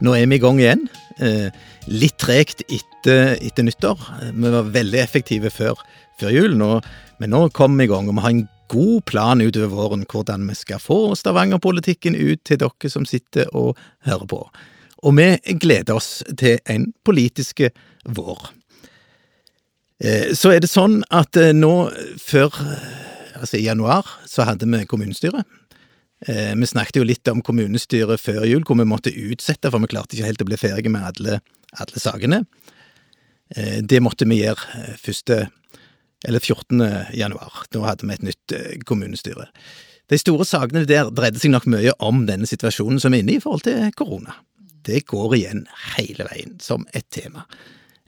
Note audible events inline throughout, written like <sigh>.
Nå er vi i gang igjen. Eh, litt tregt etter, etter nyttår. Vi var veldig effektive før, før jul, nå, men nå kommer vi i gang. Og vi har en god plan utover våren hvordan vi skal få Stavanger-politikken ut til dere som sitter og hører på. Og vi gleder oss til en politiske vår. Eh, så er det sånn at eh, nå før Altså i januar så hadde vi kommunestyre. Eh, vi snakket jo litt om kommunestyret før jul, hvor vi måtte utsette, for vi klarte ikke helt å bli ferdige med alle, alle sakene. Eh, det måtte vi gjøre eh, første, eller 14. januar. Da hadde vi et nytt kommunestyre. De store sakene der dreide seg nok mye om denne situasjonen som er inne i forhold til korona. Det går igjen hele veien som et tema.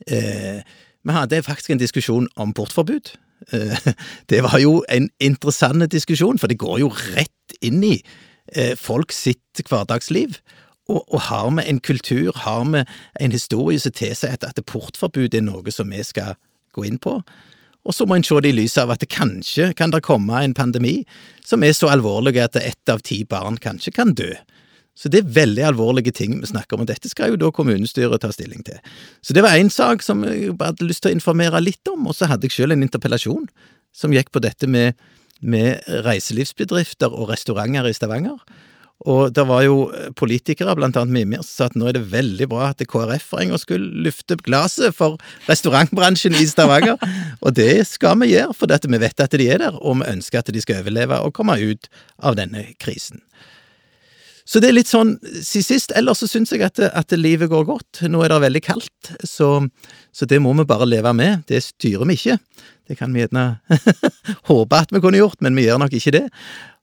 Vi hadde faktisk en diskusjon om portforbud. Eh, <laughs> det var jo en interessant diskusjon, for det går jo rett inn i eh, folk sitt hverdagsliv. Og, og har vi en kultur, har vi en historie som tilsier at, at portforbud er noe som vi skal gå inn på? Og så må en se det i lys av at det kanskje kan det komme en pandemi som er så alvorlig at ett av ti barn kanskje kan dø. Så det er veldig alvorlige ting vi snakker om, og dette skal jo da kommunestyret ta stilling til. Så det var én sak som jeg bare hadde lyst til å informere litt om, og så hadde jeg selv en interpellasjon som gikk på dette med, med reiselivsbedrifter og restauranter i Stavanger. Og det var jo politikere, blant annet Mimir, som sa at nå er det veldig bra at KrF for en gang skulle lufte glasset for restaurantbransjen i Stavanger. <laughs> Og det skal vi gjøre, for vi vet at de er der, og vi ønsker at de skal overleve og komme ut av denne krisen. Så det er litt sånn sist. Ellers så syns jeg at, at, livet går godt. Nå er det veldig kaldt, så, så, det må vi bare leve med. Det styrer vi ikke. Det kan vi gjerne <laughs> håpe at vi kunne gjort, men vi gjør nok ikke det.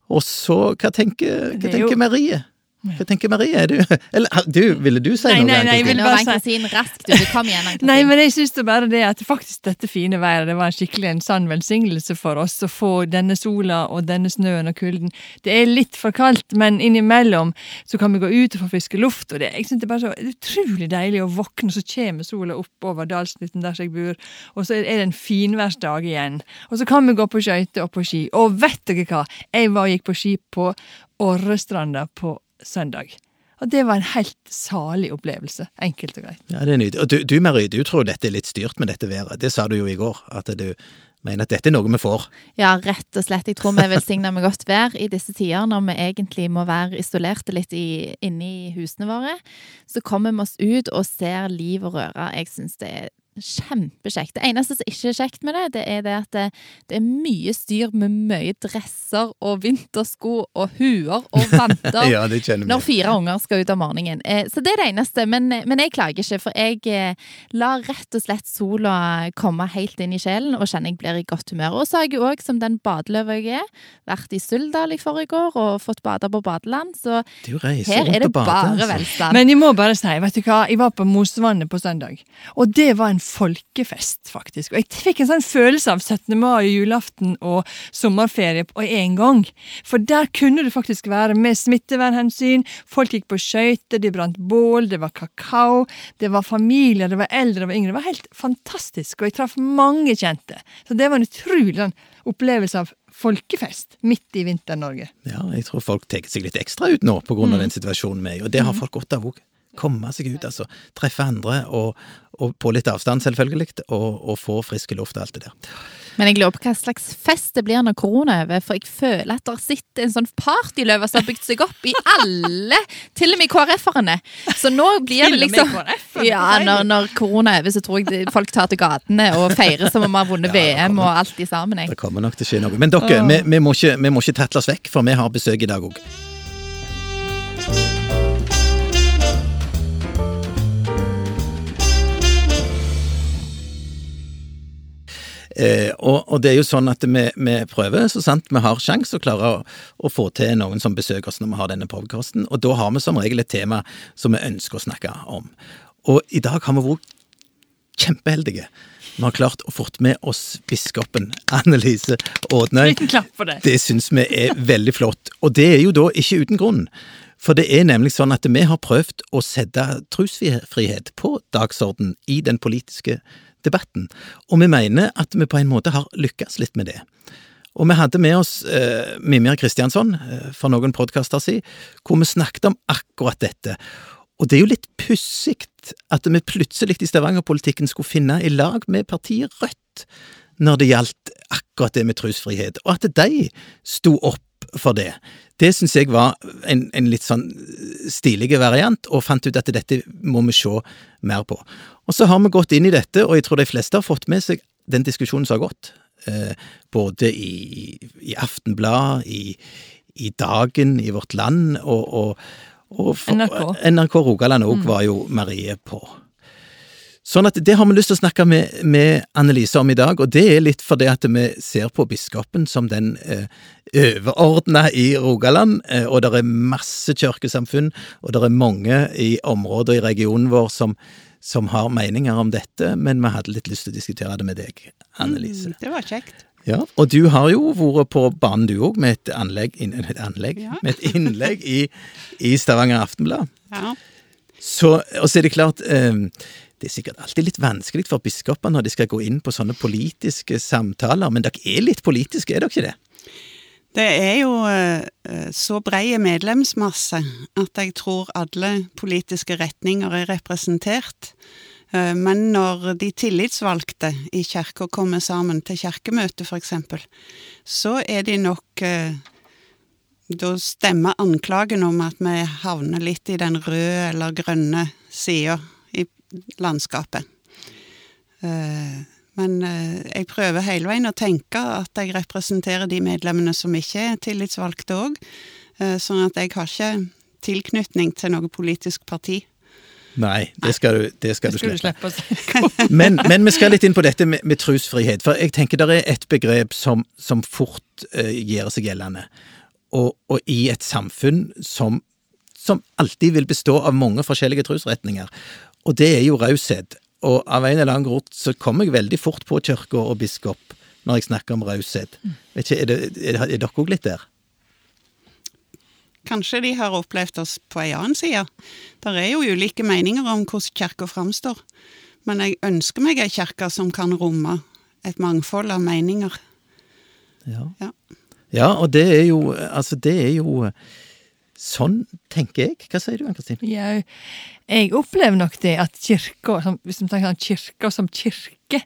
Og så, hva tenker, hva tenker Marie? Hva tenker Marie? Er du <laughs> Eller du, ville du si nei, noe? Nei, nei, jeg ville bare si raskt, du. Kom igjen, Nei, men jeg syns bare det at faktisk dette fine været, det var skikkelig en sann velsignelse for oss å få denne sola og denne snøen og kulden. Det er litt for kaldt, men innimellom så kan vi gå ut og få friske luft, og det, jeg synes det er bare så utrolig deilig å våkne, så kommer sola opp over dalsnitten der jeg bor, og så er det en finværsdag igjen. Og så kan vi gå på skøyter og på ski. Og vet dere hva? Jeg var og gikk på ski på Orrestranda på søndag. Og det var en helt salig opplevelse, enkelt og greit. Ja, det er nydelig. Og du, du Marie, du tror dette er litt styrt med dette været. Det sa du jo i går, at du mener at dette er noe vi får. Ja, rett og slett. Jeg tror vi er velsigna med godt vær i disse tider, når vi egentlig må være isolerte litt i, inne i husene våre. Så kommer vi oss ut og ser liv og røre. Jeg syns det er kjempekjekt. Det eneste som ikke er kjekt med det, det er det at det, det, er mye styr med mye dresser og vintersko og huer og <laughs> vanter ja, det kjenner vi. når fire unger skal ut om morgenen. Eh, så det er det eneste. Men, men jeg klager ikke, for jeg eh, lar rett og slett sola komme helt inn i sjelen og kjenner jeg blir i godt humør. Og så har jeg òg, som den badeløva jeg er, vært i Suldal i forrige år og fått bade på badeland, så her er det bare altså. velstand. Men jeg må bare si, vet du hva, jeg var på Mosvannet på søndag, og det var en folkefest, faktisk. Og jeg fikk en sånn følelse av 17. mai, julaften og sommerferie på en gang. For der kunne det faktisk være med smittevernhensyn. Folk gikk på skøyter, de brant bål, det var kakao, det var familier, det var eldre, det var yngre. Det var helt fantastisk, og jeg traff mange kjente. Så det var en utrolig sånn opplevelse av folkefest midt i Vinter-Norge. Ja, jeg tror folk tar seg litt ekstra ut nå av mm. den situasjonen vi er i, og det har mm. folk godt av òg. Komme seg ut, altså. Treffe andre, og, og på litt avstand, selvfølgelig, og, og få frisk luft og alt det der. Men jeg lurer på hva slags fest det blir når korona er over, for jeg føler at det sitter en sånn partyløve som har bygd seg opp i alle, til og med KrF-erne. Så nå blir det liksom Ja, når, når korona er over, så tror jeg folk tar til gatene og feirer som om vi har vunnet <laughs> ja, VM og alt i sammen. Jeg. Det kommer nok til å skje noe. Men dere, vi, vi, må ikke, vi må ikke tatles vekk, for vi har besøk i dag òg. Eh, og, og, det er jo sånn at vi, vi prøver så sant vi har sjanse å klare å, å, få til noen som besøker oss når vi har denne podkasten, og da har vi som regel et tema som vi ønsker å snakke om. Og i dag har vi vært kjempeheldige. Vi har klart å fått med oss biskopen Annelise Ådnøy. <laughs> Det, det syns vi er veldig flott, og det er jo da ikke uten grunn. For det er nemlig sånn at vi har prøvd å sette trosfrihet på dagsorden i den politiske debatten, og vi mener at vi på en måte har lykkes litt med det. Og vi hadde med oss eh, Mimir Kristiansson eh, for noen podkaster si, hvor vi snakket om akkurat dette. Og det er jo litt pussig at vi plutselig i Stavanger-politikken skulle finne i lag med partiet Rødt når det gjaldt akkurat det med trosfrihet, og at de sto opp for det. Det syns jeg var en, en, litt sånn stilig variant, og fant ut at dette må vi se mer på. Og så har vi gått inn i dette, og jeg tror de fleste har fått med seg den diskusjonen som har gått. Eh, både i, i Aftenblad, i, i, Dagen, i Vårt Land, og, og, og for, NRK. NRK Rogaland òg mm. var jo Marie på. Sånn at det har vi lyst til å snakke med, med Annelise om i dag, og det er litt fordi at vi ser på biskopen som den eh, overordna i Rogaland, eh, og det er masse kirkesamfunn, og det er mange i områder i regionen vår som, som har meninger om dette, men vi hadde litt lyst til å diskutere det med deg, Annelise. Mm, det var kjekt. Ja, Og du har jo vært på banen du òg, med et anlegg, et anlegg ja. med et innlegg i, i Stavanger Aftenblad. Ja. Så, og så er det klart eh, Det er sikkert alltid litt vanskelig for biskoper når de skal gå inn på sånne politiske samtaler, men dere er litt politiske, er dere ikke det? Det er jo uh, så brede medlemsmasse at jeg tror alle politiske retninger er representert. Uh, men når de tillitsvalgte i kirka kommer sammen til kirkemøte, f.eks., så er de nok uh, Da stemmer anklagen om at vi havner litt i den røde eller grønne sida landskapet. Uh, men eh, jeg prøver hele veien å tenke at jeg representerer de medlemmene som ikke er tillitsvalgte òg. Eh, sånn at jeg har ikke tilknytning til noe politisk parti. Nei, det skal du, det skal det du slippe. <laughs> men, men, vi skal litt inn på dette med, med trosfrihet. For jeg tenker det er et begrep som, som fort uh, gjør seg gjeldende. Og, og, i et samfunn som, som alltid vil bestå av mange forskjellige trosretninger. Og det er jo raushet. Og av en eller annen grunn så kommer jeg veldig fort på kirka og biskop når jeg snakker om raushet. Er, er, er, er dere òg litt der? Kanskje de har opplevd oss på ei annen side. Der er jo ulike meninger om hvordan kirka framstår. Men jeg ønsker meg ei kirke som kan romme et mangfold av meninger. Ja. ja. ja og det er jo Altså, det er jo Sånn tenker jeg. Hva sier du, Ann-Kristin? Ja, jeg opplever nok det at kirka, hvis vi tenker kirka som kirke,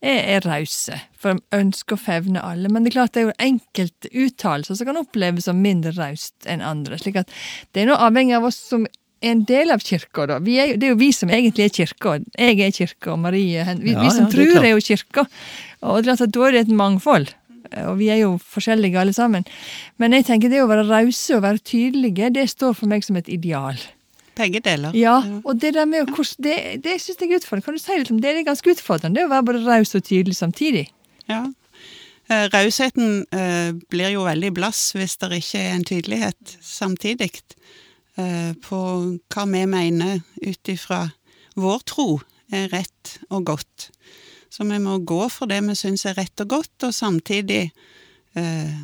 er, er rause. For de ønsker å fevne alle. Men det er klart det er jo enkelte uttalelser som kan oppleves som mindre raust enn andre. slik at det er noe avhengig av oss som er en del av kirka, da. Er, det er jo vi som egentlig er kirka. Jeg er kirka, og Marie Vi, ja, vi som ja, tror er, er jo kirka. Og det er klart at da er det et mangfold og vi er jo forskjellige alle sammen. Men jeg tenker det å være rause og være tydelige, det står for meg som et ideal. Begge deler. Ja, og det der med å, det, det syns jeg er utfordrende. Kan du si litt om det? Det er ganske utfordrende, det å være både raus og tydelig samtidig. Ja. Eh, rausheten eh, blir jo veldig blass hvis det ikke er en tydelighet samtidig eh, på hva vi mener ut ifra vår tro er rett og godt. Så vi må gå for det vi syns er rett og godt, og samtidig eh,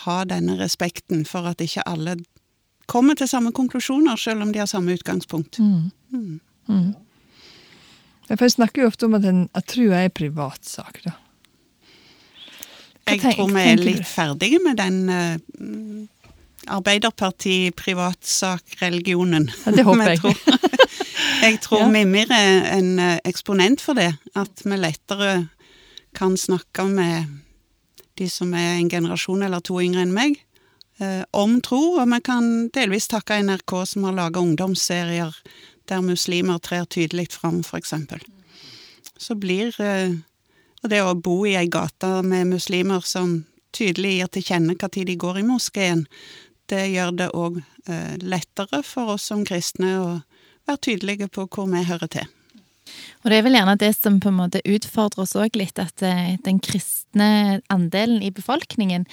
ha denne respekten for at ikke alle kommer til samme konklusjoner, selv om de har samme utgangspunkt. Mm. Mm. Mm. Jeg snakker jo ofte om at, en, at trua er privatsak, da. Jeg tror vi er litt ferdige med den uh, Arbeiderparti-privatsak-religionen. Ja, det håper <laughs> jeg. Jeg tror ja. Mimir er en eh, eksponent for det. At vi lettere kan snakke med de som er en generasjon eller to yngre enn meg, eh, om tro. Og vi kan delvis takke NRK som har laga ungdomsserier der muslimer trer tydelig fram, f.eks. Så blir eh, Og det å bo i ei gate med muslimer som tydelig gir til kjenne når de går i moskeen, det gjør det òg lettere for oss som kristne å være tydelige på hvor vi hører til. Og det er vel gjerne det som på en måte utfordrer oss òg litt, at eh, den kristne andelen i befolkningen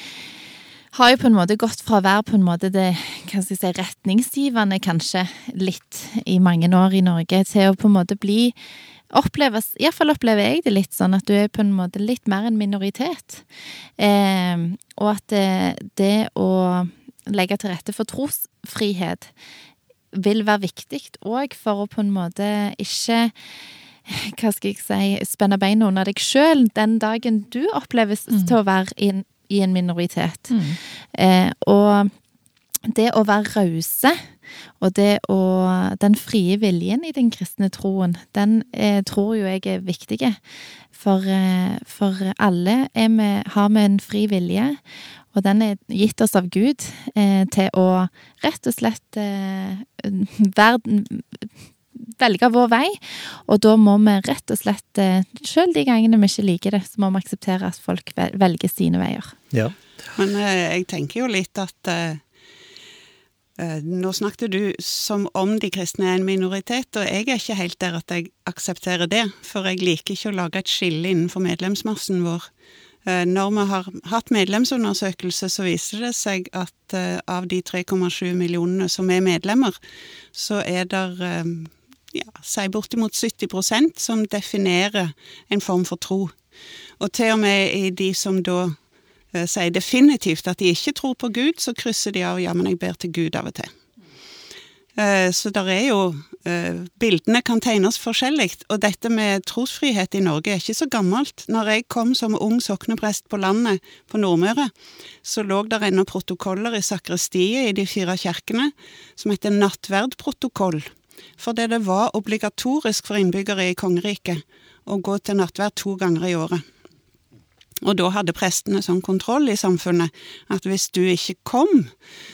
har jo på en måte gått fra å være på en måte det hva jeg si, retningsgivende, kanskje, litt i mange år i Norge, til å på en måte bli oppleves Iallfall opplever jeg det litt sånn at du er på en måte litt mer en minoritet. Eh, og at det, det å legge til rette for trosfrihet vil være viktig òg for å på en måte ikke hva skal jeg si, spenne beina under deg sjøl den dagen du oppleves mm. til å være in, i en minoritet. Mm. Eh, og det å være rause og det å Den frie viljen i den kristne troen, den eh, tror jo jeg er viktig. For, eh, for alle vi, har vi en fri vilje, og den er gitt oss av Gud eh, til å rett og slett eh, verden, velge vår vei. Og da må vi rett og slett, eh, selv de gangene vi ikke liker det, så må vi akseptere at folk velger sine veier. Ja. Men eh, jeg tenker jo litt at eh, Eh, nå snakket du som om de kristne er en minoritet, og jeg er ikke helt der at jeg aksepterer det, for jeg liker ikke å lage et skille innenfor medlemsmassen vår. Eh, når vi har hatt medlemsundersøkelse, så viser det seg at eh, av de 3,7 millionene som er medlemmer, så er det ja, si bortimot 70% som definerer en form for tro. Og til og med i de som da Eh, sier definitivt at de ikke tror på Gud, så krysser de av 'ja, men jeg ber til Gud av og til'. Eh, så der er jo eh, Bildene kan tegnes forskjellig, og dette med trosfrihet i Norge er ikke så gammelt. Når jeg kom som ung sokneprest på landet på Nordmøre, så lå der ennå protokoller i sakristiet i de fire kirkene som heter nattverdprotokoll. Fordi det var obligatorisk for innbyggere i kongeriket å gå til nattverd to ganger i året. Og da hadde prestene sånn kontroll i samfunnet at hvis du ikke kom,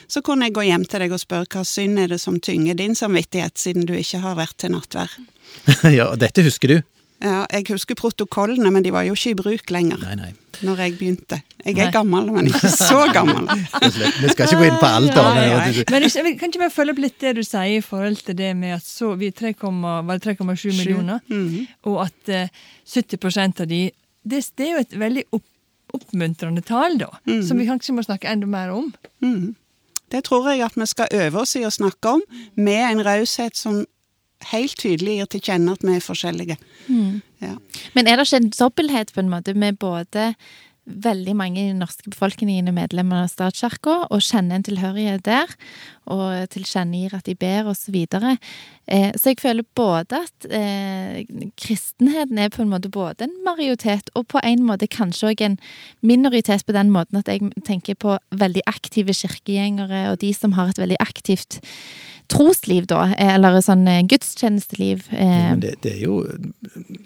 så kunne jeg gå hjem til deg og spørre hva synd er det som tynger din samvittighet, siden du ikke har vært til nattvær. <laughs> ja, og dette husker du? Ja, jeg husker protokollene, men de var jo ikke i bruk lenger. Nei, nei. Når jeg begynte. Jeg er nei. gammel, men ikke <laughs> så gammel. Vi skal ikke gå inn på alderen. Nei, nei. Men jeg, <laughs> kan ikke bare følge opp litt det du sier i forhold til det med at så, vi er 3,7 millioner, mm -hmm. og at uh, eh, 70% av de det, det, er jo et veldig opp, oppmuntrende tall, da, mm. som vi kanskje må snakke enda mer om. Mm. Det tror jeg at vi skal øve oss i å snakke om, med en raushet som helt tydelig gir til kjenne at vi er forskjellige. Mm. Ja. Men er det ikke en dobbelthet på en måte med både veldig mange i den norske befolkningen er medlemmer av statskirka og kjenner en tilhørighet der, og tilkjennegir at de ber, osv. Så, eh, så jeg føler både at eh, kristenheten er på en måte både en majoritet, og på en måte kanskje òg en minoritet på den måten at jeg tenker på veldig aktive kirkegjengere, og de som har et veldig aktivt trosliv, da? Eller sånn eh, gudstjenesteliv? Ja, det, det, er jo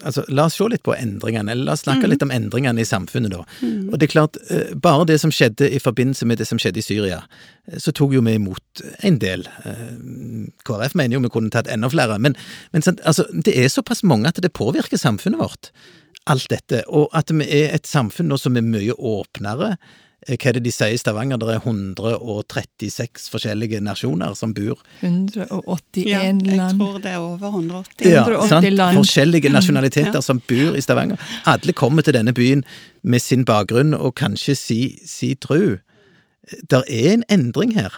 Altså, la oss se litt på endringene. eller La oss snakke mm. litt om endringene i samfunnet, da. Mm. Og det er klart, eh, bare det som skjedde i forbindelse med det som skjedde i Syria, eh, så tok jo vi imot en del. KrF mener jo vi kunne tatt enda flere. Men, men altså, det er såpass mange at det påvirker samfunnet vårt, alt dette. Og at vi er et samfunn nå som er mye åpnere Eh, hva er det de sier i Stavanger? Det er 136 forskjellige nasjoner som bor 181 ja, land. Jeg tror det er over 180. Ja, 180 land. Forskjellige nasjonaliteter ja. som bor i Stavanger. Alle kommer til denne byen med sin bakgrunn og kanskje si, si tru. Det er en endring her,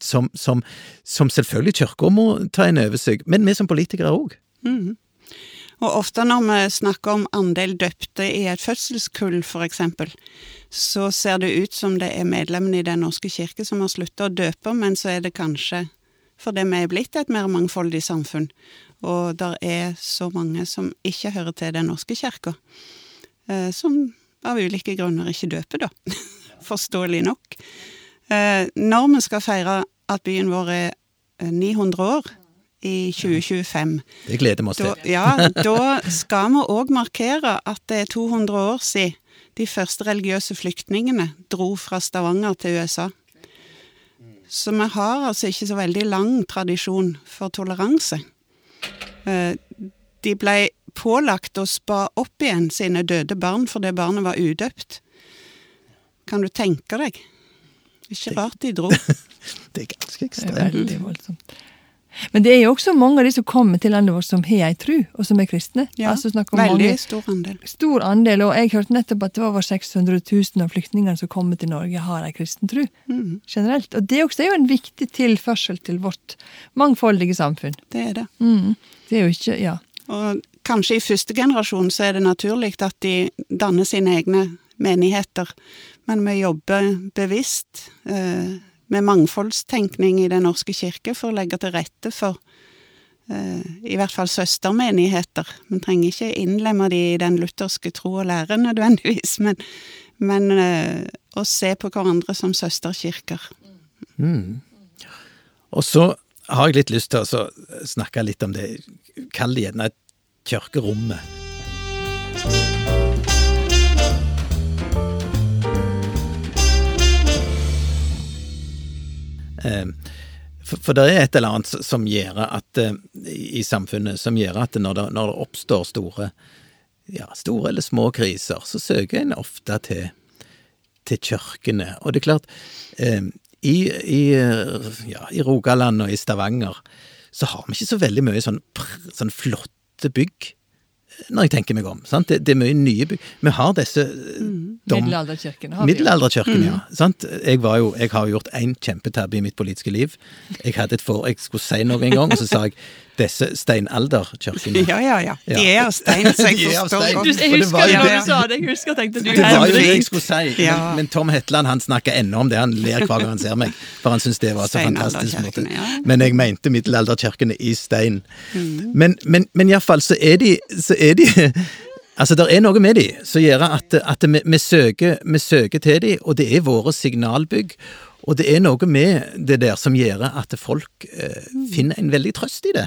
som, som, som selvfølgelig Kirka må ta inn over seg, men vi som politikere òg. Mm. Og ofte når vi snakker om andel døpte i et fødselskull, eksempel, så ser det ut som det er medlemmene i Den norske kirke som har slutta å døpe, men så er det kanskje fordi vi er blitt et mer mangfoldig samfunn, og det er så mange som ikke hører til Den norske kirka, eh, som av ulike grunner ikke døper, da. <laughs> Forståelig nok. Eh, når vi skal feire at byen vår er 900 eh, år, i 2025. Det gleder vi oss til. Ja, da skal vi òg markere at det er 200 år siden de første religiøse flyktningene dro fra Stavanger til USA. Så vi har altså ikke så veldig lang tradisjon for toleranse. Eh, de ble pålagt å spa opp igjen sine døde barn fordi barnet var udøpt. Kan du tenke deg? Ikke rart de dro. <laughs> det er ganske ekstremt. Det er veldig voldsomt. Men det er jo også mange av de som kommer til landet vårt som har ei tru, og som er kristne. Ja, altså veldig mange, stor andel. Stor andel, og jeg hørte nettopp at det var over 600 000 av flyktningene som kommer til Norge, har ei kristen tru. Mm. Generelt. Og det også er jo en viktig tilførsel til vårt mangfoldige samfunn. Det er det. Mm. Det er jo ikke Ja. Og kanskje i første generasjon så er det naturlig at de danner sine egne menigheter, men vi jobber bevisst. Eh, med mangfoldstenkning i Den norske kirke for å legge til rette for eh, i hvert fall søstermenigheter. Vi trenger ikke innlemme de i den lutherske tro og lære nødvendigvis, <laughs> men, men eh, å se på hverandre som søsterkirker. Mm. Og så har jeg litt lyst til å snakke litt om det, kall det gjerne kirkerommet. For, for det er et eller annet som gjør at eh, i samfunnet som gjør at når det, når det oppstår store, ja, store eller små kriser, så søker en ofte til, til kirkene. Og det er klart, eh, i, i, ja, i Rogaland og i Stavanger så har vi ikke så veldig mye sånn, sånn flotte bygg, eh, når jeg tenker meg om. Sant? Det, det er mye nye bygg. Vi har disse mm. Middelalderkirkene. Middelalderkirken vi ja. Sant? Jeg, var jo, jeg har jo gjort én kjempetabbe i mitt politiske liv. Jeg, hadde et for, jeg skulle si noe en gang, og så sa jeg disse steinalderkirkene. <laughs> Ja, ja, ja. De er av stein, så jeg forstår godt. jeg husker var det du sa det. Jeg husker tenkte du Det var jo det jeg skulle si, Ja. men, men Tom Hetland han snakker ennå om det. Han ler hver gang han ser meg, for han syns det var så fantastisk. måte. Ja. Men jeg mente middelalderkirkene i stein. Men, men, men iallfall så er de, så er de <laughs> Altså, det er noe med de som gjør at, at vi, vi, søker, vi søker til de, og det er våre signalbygg. Og det er noe med det der som gjør at folk eh, finner en veldig trøst i det.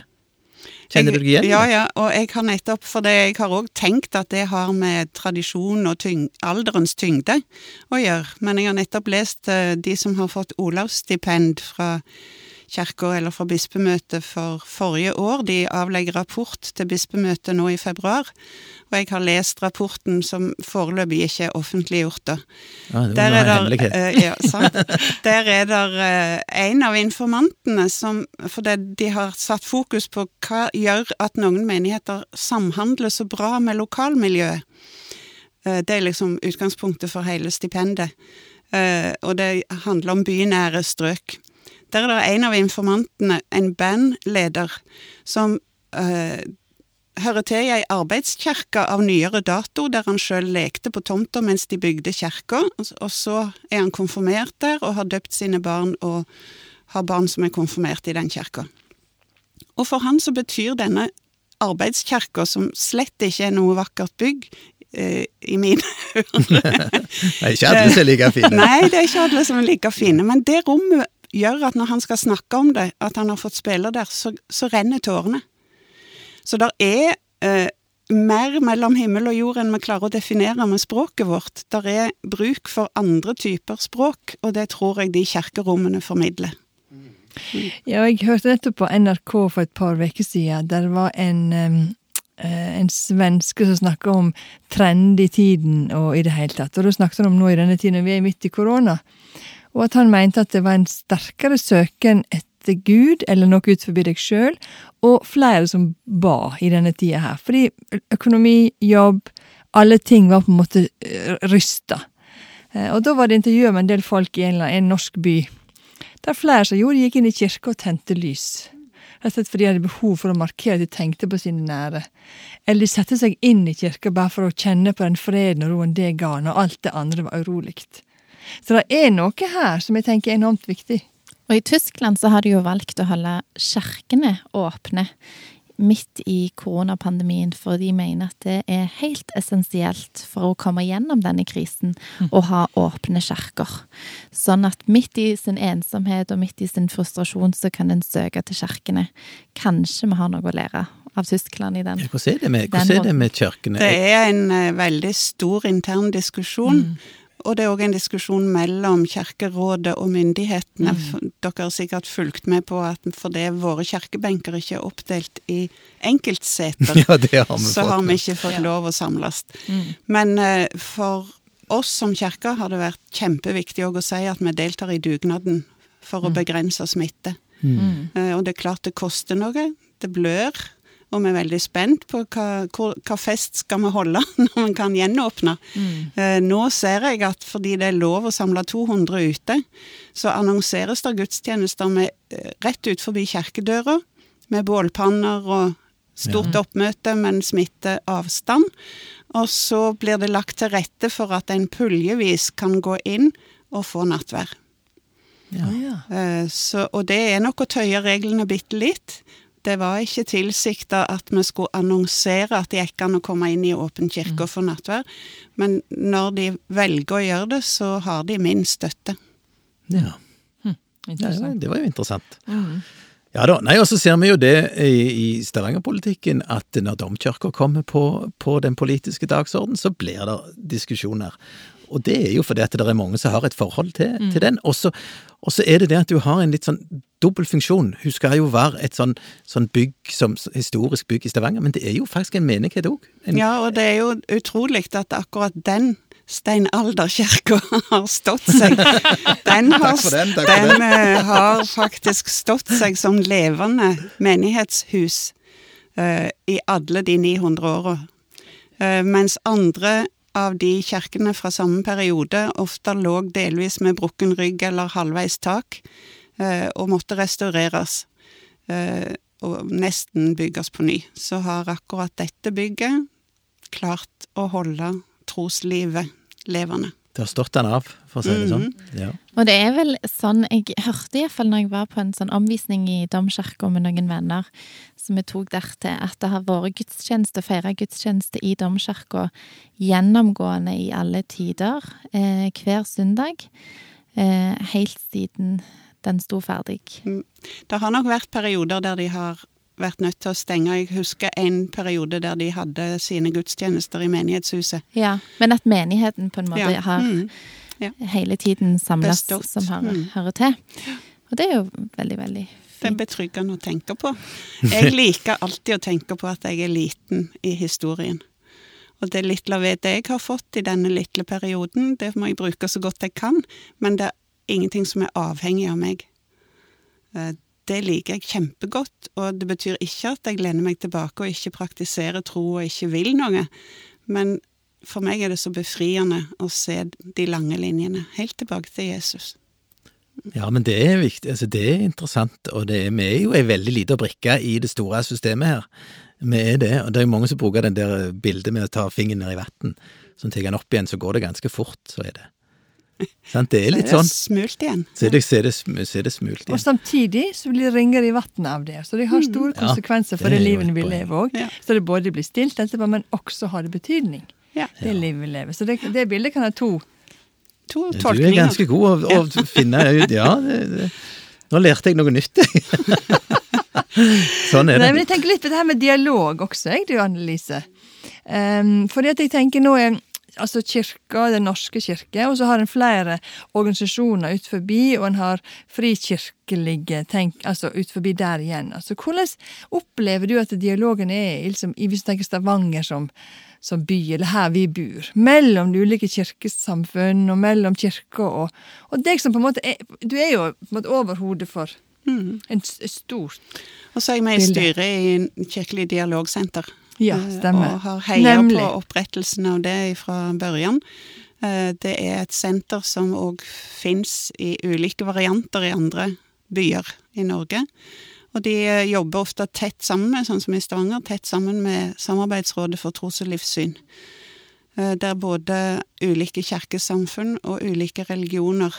Kjenner du deg igjen Ja, ja, og jeg har nettopp, for det, jeg har òg tenkt at det har med tradisjon og tyng, alderens tyngde å gjøre. Men jeg har nettopp lest uh, de som har fått Olavsstipend fra kirka eller fra bispemøtet for forrige år. De avlegger rapport til bispemøtet nå i februar. Og jeg har lest rapporten som foreløpig ikke er offentliggjort. da. Ja, det Der er der, hemmelighet. eh, ja. Der er der uh, en av informantene som For det, de har satt fokus på hva gjør at noen menigheter samhandler så bra med lokalmiljøet. Uh, det er liksom utgangspunktet for hele stipendet. Uh, og det handler om bynære strøk. Der er det en av informantene, en bandleder, som øh, hører til i ei arbeidskirke av nyere dato, der han sjøl lekte på tomta mens de bygde kirka, og så er han konfirmert der og har døpt sine barn og har barn som er konfirmert i den kirka. Og for han så betyr denne arbeidskirka, som slett ikke er noe vakkert bygg, eh, i mine <laughs> ører Det er ikke alle som er like fine. <laughs> Nei, det er ikke alle som er like fine, men det rommet gjør at når han skal snakke om det, at han har fått spille der, så, så renner tårene. Så det er eh, mer mellom himmel og jord enn vi klarer å definere med språket vårt. Der er bruk for andre typer språk, og det tror jeg de kirkerommene formidler. Ja, jeg hørte nettopp på NRK for et par uker siden. Der var en, eh, en svenske som snakker om trend i tiden og i det hele tatt. Og da snakket han om nå i denne tiden, vi er midt i korona. Og at han mente at det var en sterkere søken etter Gud eller noe ut forbi deg sjøl, og flere som ba i denne tida her. Fordi økonomi, jobb, alle ting var på en måte eh, rysta. Eh, Og da var det intervjuet med en del folk i en, en norsk by. Der flere som gjorde, gikk inn i kirka og tente lys. Rett og slett fordi de hadde behov for å markere at de tenkte på sine nære. Eller de satte seg inn i kirka bare for å kjenne på den freden og roen det ga, når alt det andre var urolig. Så det er noe her som jeg tenker er enormt viktig. Og i Tyskland så har de jo valgt å holde kirkene åpne midt i koronapandemien, for de mener at det er helt essensielt for å komme gjennom denne krisen å ha åpne kirker. Sånn at midt i sin ensomhet og midt i sin frustrasjon så kan en søke til kirkene. Kanskje vi har noe å lære av Tyskland i den. Hvordan er det med, hvordan er det med kirkene? Det er en eh, veldig stor intern diskusjon. Og det er òg en diskusjon mellom Kirkerådet og myndighetene. Mm. Dere har sikkert fulgt med på at fordi våre kirkebenker ikke er oppdelt i enkeltseter, <laughs> Ja, har så har vi ikke fått lov å samles. Men eh, for oss som kirke har det vært kjempeviktig å si at vi deltar i dugnaden for å begrense smitte. Eh, og det er klart det koster noe. Det blør. Og vi er veldig spent på hva, hvor, hva fest skal vi holde <laughs> når vi kan gjenåpne. Mm. nå ser jeg at fordi det er lov å samle 200 ute, så annonseres det gudstjenester med, eh, rett ut forbi kirkedøra, med bålpanner og stort oppmøte, men smitteavstand. Og så blir det lagt til rette for at en puljevis kan gå inn og få nattvær. Ja. Eh, Så, og det er nok å tøye reglene bitte litt. Det var ikke tilsikta at vi skulle annonsere at det gikk an å komme inn i åpen kirke og få nattvær, men når de velger å gjøre det, så har de min støtte. Ja. Ja, det var jo interessant. Mm. Ja da, nei, og så ser vi jo det i, i Stavanger-politikken, at når domkirka kommer på, på den politiske dagsorden, så blir det diskusjoner. Og det er jo fordi at det er mange som har et forhold til, til den. Og så og så er det det at du har en litt sånn dobbel funksjon. Hun skal jo være et sånn, sånn bygg, som historisk bygg i Stavanger, men det er jo faktisk en menighet òg. Ja, og det er jo utrolig at akkurat den steinalderkirka <laughs> har stått seg. Den har, den, den eh, har faktisk stått seg som levende menighetshus uh, i alle de 900 åra. Uh, mens andre av de kirkene fra samme periode ofte lå delvis med brukken rygg eller halvveis tak, eh, og måtte restaureres. eh, Og nesten bygges på ny. Så har akkurat dette bygget klart å holde troslivet levende. Det har stått den av, for å si det sånn. Ja. Og det er vel sånn Jeg hørte iallfall når jeg var på en sånn omvisning i domkirka med noen venner, som vi tok dertil, at det har vært gudstjeneste, feira gudstjeneste i domkirka gjennomgående i alle tider, eh, hver søndag, eh, helt siden den sto ferdig. Det har nok vært perioder der de har vært nødt til å stenge. Jeg husker en periode der de hadde sine gudstjenester i menighetshuset. Ja, Men at menigheten på en måte Ja, har mm. hele tiden samles som hører, Mm. hører til. Og det er jo veldig, veldig Det er betryggende å tenke på. Jeg liker alltid å tenke på at jeg er liten i historien. Og det lille vedet jeg har fått i denne lille perioden, det må jeg bruke så godt jeg kan, men det er ingenting som er avhengig av meg. Det liker jeg kjempegodt, og det betyr ikke at jeg lener meg tilbake og ikke praktiserer tro og ikke vil noe, men for meg er det så befriende å se de lange linjene, helt tilbake til Jesus. ja, men det er viktig. Altså, det er interessant, og det er, vi er jo ei veldig lita brikke i det store systemet her. Vi er det, og det er jo mange som bruker den der bildet med å ta fingeren ned i vann. Så tar den opp igjen, så går det ganske fort, så er det. Sant, det er litt Så er sånn. det smult igjen. Så er det, så er det, så er det smult Og samtidig så blir det ringer i vannet av det. Så det har store mm. konsekvenser for det det er livet vi lever òg. Ja. Så det både blir stilt etterpå, men også har det betydning. Ja. Det livet vi lever. Så det, det bildet kan ha to. To Du er ganske god å, å finne ut Ja, det, det. nå lærte jeg noe nytt, jeg. <laughs> sånn er Nei, det. men jeg tenker litt på det her med dialog også, jeg, du Annelise. Um, fordi at jeg tenker nå er altså kirka, Den norske kirke, og så har en flere organisasjoner ut forbi, og en har frikirkelige tenk, altså ut forbi der igjen. Altså, hvordan opplever du at dialogen er liksom, i hvis du tenker Stavanger som, som by, eller her vi bor, mellom de ulike kirkesamfunn, og mellom kirka og, og deg som på en måte er Du er jo på en måte overhodet for Mm. en, et stort Og så er jeg med i styret i Kirkelig dialogsenter. Ja, eh, stemmer. Og har heia Nemlig. på opprettelsen av det fra børjan. Eh, Det er et senter som òg fins i ulike varianter i andre byer i Norge. Og de eh, jobber ofte tett sammen med, sånn som i Stavanger, tett sammen med Samarbeidsrådet for tros- og livssyn. Der både ulike kirkesamfunn og ulike religioner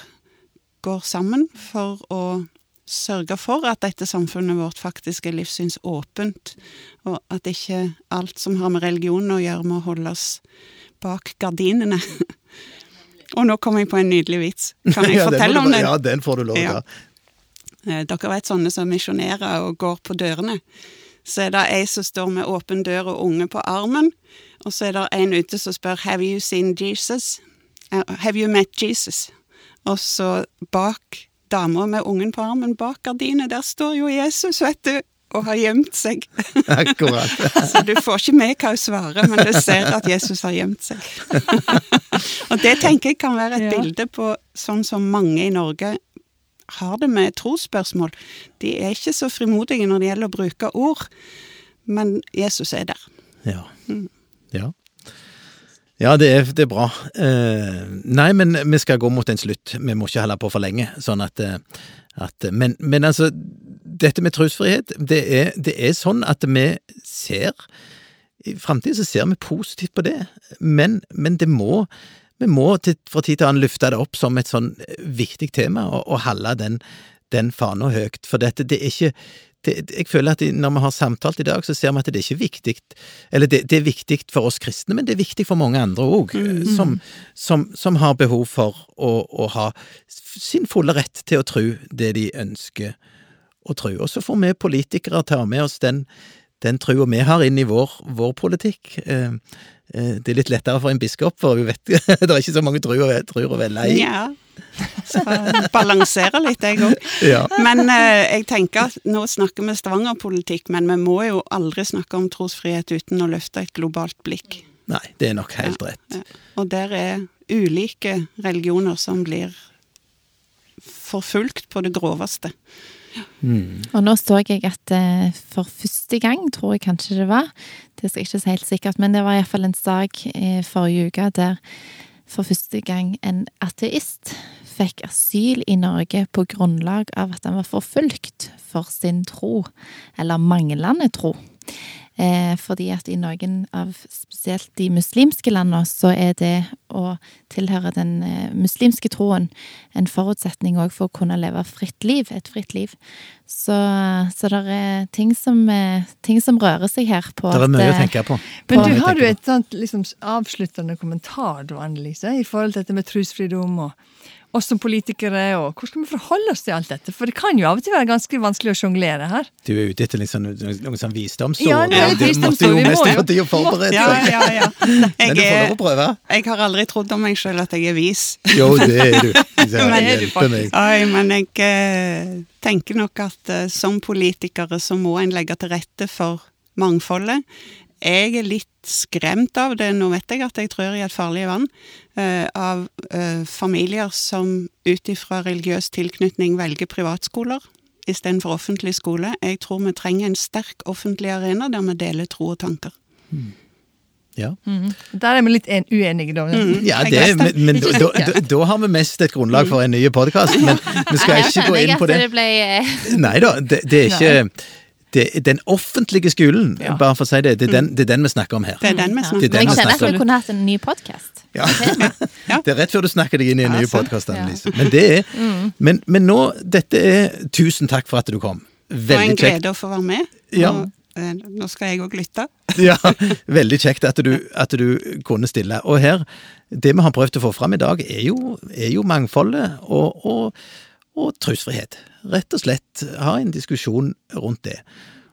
går sammen for å sørge for at dette samfunnet vårt faktisk er livssynsåpent, og at ikke alt som har med religion å gjøre, må holdes bak gardinene. <laughs> og nå kom jeg på en nydelig vits. Kan jeg <laughs> Ja, fortelle om den? Ja, den får du lov til. Ja. Eh, Dere vet sånne som misjonerer og går på dørene. Så er det ei som står med åpen dør og unge på armen, og så er det en ute som spør 'Have you seen Jesus?' Eh, 'Have you met Jesus?' Og så bak dama med ungen på armen, bak gardinet, der står jo Jesus, vet du, og har gjemt seg. <laughs> Akkurat. Så du får ikke med hva hun svarer, men du ser at Jesus har gjemt seg. <laughs> og det tenker jeg kan være et Ja. bilde på sånn som mange i Norge har det med trosspørsmål. De er ikke så frimodige når det gjelder å bruke ord, men Jesus er der. Ja. Ja. Ja, det er, det er bra. Eh, nei, men vi skal gå mot en slutt. Vi må ikke holde på for lenge. Sånn at, eh, at men, men altså, dette med trosfrihet, det er, det er sånn at vi ser I framtiden så ser vi positivt på det, men, men det må vi må til, fra tid til annen løfte det opp som et sånn viktig tema, og, og holde den, den fana høyt. For dette, det er ikke jeg føler at når vi har samtalt i dag, så ser vi at det er ikke viktig Eller det, det er viktig for oss kristne, men det er viktig for mange andre òg, som, som, som har behov for å, å ha sin fulle rett til å tro det de ønsker å tro. Og så får vi politikere ta med oss den, den trua vi har inn i vår, vår politikk. Eh, eh, Det er litt lettere for en biskop, for vi vet <laughs> det er ikke så mange truer å velge i. Ja. Så balansere litt, jeg òg. Ja. Men eh, jeg tenker at nå snakker vi Stavanger-politikk, men vi må jo aldri snakke om trosfrihet uten å løfte et globalt blikk. Nei, det er nok helt rett. Ja. Og der er ulike religioner som blir forfulgt på det groveste. Mm. Og nå så jeg at eh, for første gang, tror jeg kanskje det var, det skal jeg ikke si helt sikkert, men det var iallfall en sak i forrige uke der for første gang en ateist fikk asyl i Norge på grunnlag av at han var forfulgt for sin tro, eller manglende tro. Eh, fordi at i noen av spesielt de muslimske landene, så er det å tilhøre den eh, muslimske troen en forutsetning òg for å kunne leve fritt liv, et fritt liv. Så, så det er ting som, eh, ting som rører seg her på Det er mye å eh, tenke på. Men du, har du et sånt liksom, avsluttende kommentar, du, Annelise, i forhold til dette med trosfridom og oss som politikere, og hvordan skal vi forholde oss til alt dette? For det kan jo av og til være ganske vanskelig å sjonglere her. Du er ute etter liksom, noen sånn visdomsord. Ja, det er visdomsord, jo vi må mest jo. å forberede Ja, ja, ja. <laughs> Men du får lov å prøve. jeg har aldri trodd om meg sjøl at jeg er vis. Jo, det er du. <laughs> Er du meg. Oi, men jeg eh, tenker nok at eh, som politikere så må en legge til rette for mangfoldet. Jeg er litt skremt av det, nå vet jeg at jeg trør i et farlig vann, eh, av eh, familier som ut ifra religiøs tilknytning velger privatskoler istedenfor offentlig skole. Jeg tror vi trenger en sterk offentlig arena der vi deler tro og tanker. Ja, Der er vi litt en uenige, da. Mm. ja det, men, men da, da, da, har vi mest et grunnlag for en ny podkast. Men <laughs> vi skal ikke gå inn på det. eh, Nei da, det, det er ikke det, Den offentlige skolen, Ja. bare for å si det, det er den, det er den vi snakker om her. Det er den vi ja. snakker om. den Jeg kjenner at vi kunne hatt en ny podkast. Ja. Det er rett før du snakker deg inn i en Ja, ny podkast, Annelise. Men, det er, men, men nå, dette er Tusen takk for at du kom. Det var en glede å få være med. Ja. Og, eh, nå skal jeg òg lytte. <laughs> Ja, veldig kjekt at du, at du kunne stille. Og her, det vi har prøvd å få fram i dag, er jo, er jo mangfoldet og, og, og trosfrihet. Rett og slett ha en diskusjon rundt det.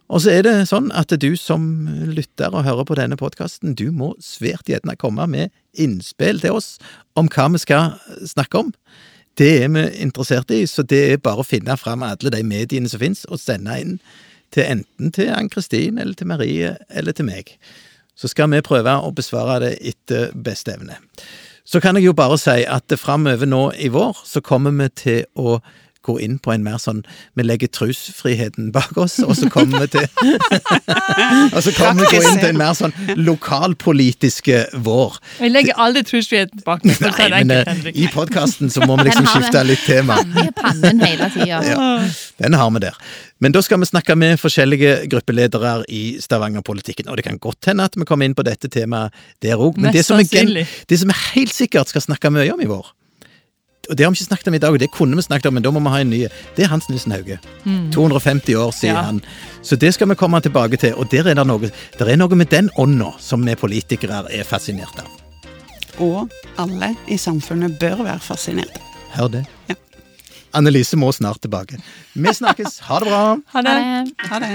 Og så er det sånn at du som lytter og hører på denne podkasten, du må svært gjerne komme med innspill til oss om hva vi skal snakke om. Det er vi interessert i, så det er bare å finne fram alle de mediene som finnes, og sende inn til enten til Ann-Kristin eller til Marie eller til meg. Så skal vi prøve å besvare det etter beste evne. Så kan jeg jo bare si at framover nå i vår så kommer vi til å gå inn på en mer sånn Vi legger trosfriheten bak oss, og så kommer vi til <laughs> Og så kommer vi gå inn til en mer sånn lokalpolitiske vår. Vi legger aldri trosfriheten bak oss. Nei, det men enkelt, eh, i podkasten så må vi liksom skifte litt tema. Panne i pannen hele tida. Ja, den har vi der. Men da skal vi snakke med forskjellige gruppeledere i Stavanger-politikken. Og det kan godt hende at vi kommer inn på dette temaet der òg, men det som, er, gen- det som vi helt sikkert skal snakke mye om i vår, og det har vi ikke snakket om i dag, og det kunne vi snakket om, men da må vi ha en ny, det er Hans Nilsen Hauge. 250 år, sier Ja. han. Så det skal vi komme tilbake til, og der er det noe, der er noe med den ånda som vi politikere er fascinert av. Og alle i samfunnet bør være fascinerte. Hør det. Annelise må snart tilbake. Vi snakkes. Ha det bra. Ha det. Ha det.